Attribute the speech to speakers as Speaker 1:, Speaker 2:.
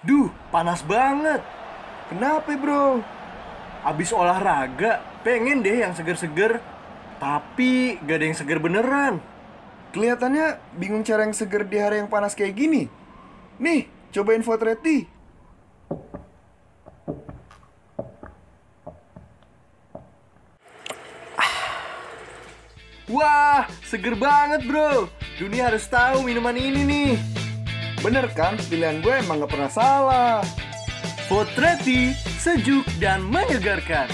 Speaker 1: Duh, panas banget.
Speaker 2: Kenapa bro?
Speaker 1: Abis olahraga, pengen deh yang seger-seger. Tapi gak ada yang seger beneran.
Speaker 2: Kelihatannya bingung cara yang seger di hari yang panas kayak gini. Nih, cobain Votreti.
Speaker 1: Wah, seger banget bro. Dunia harus tahu minuman ini nih.
Speaker 2: Bener kan? Pilihan gue emang gak pernah salah.
Speaker 1: Votreti, sejuk dan menyegarkan.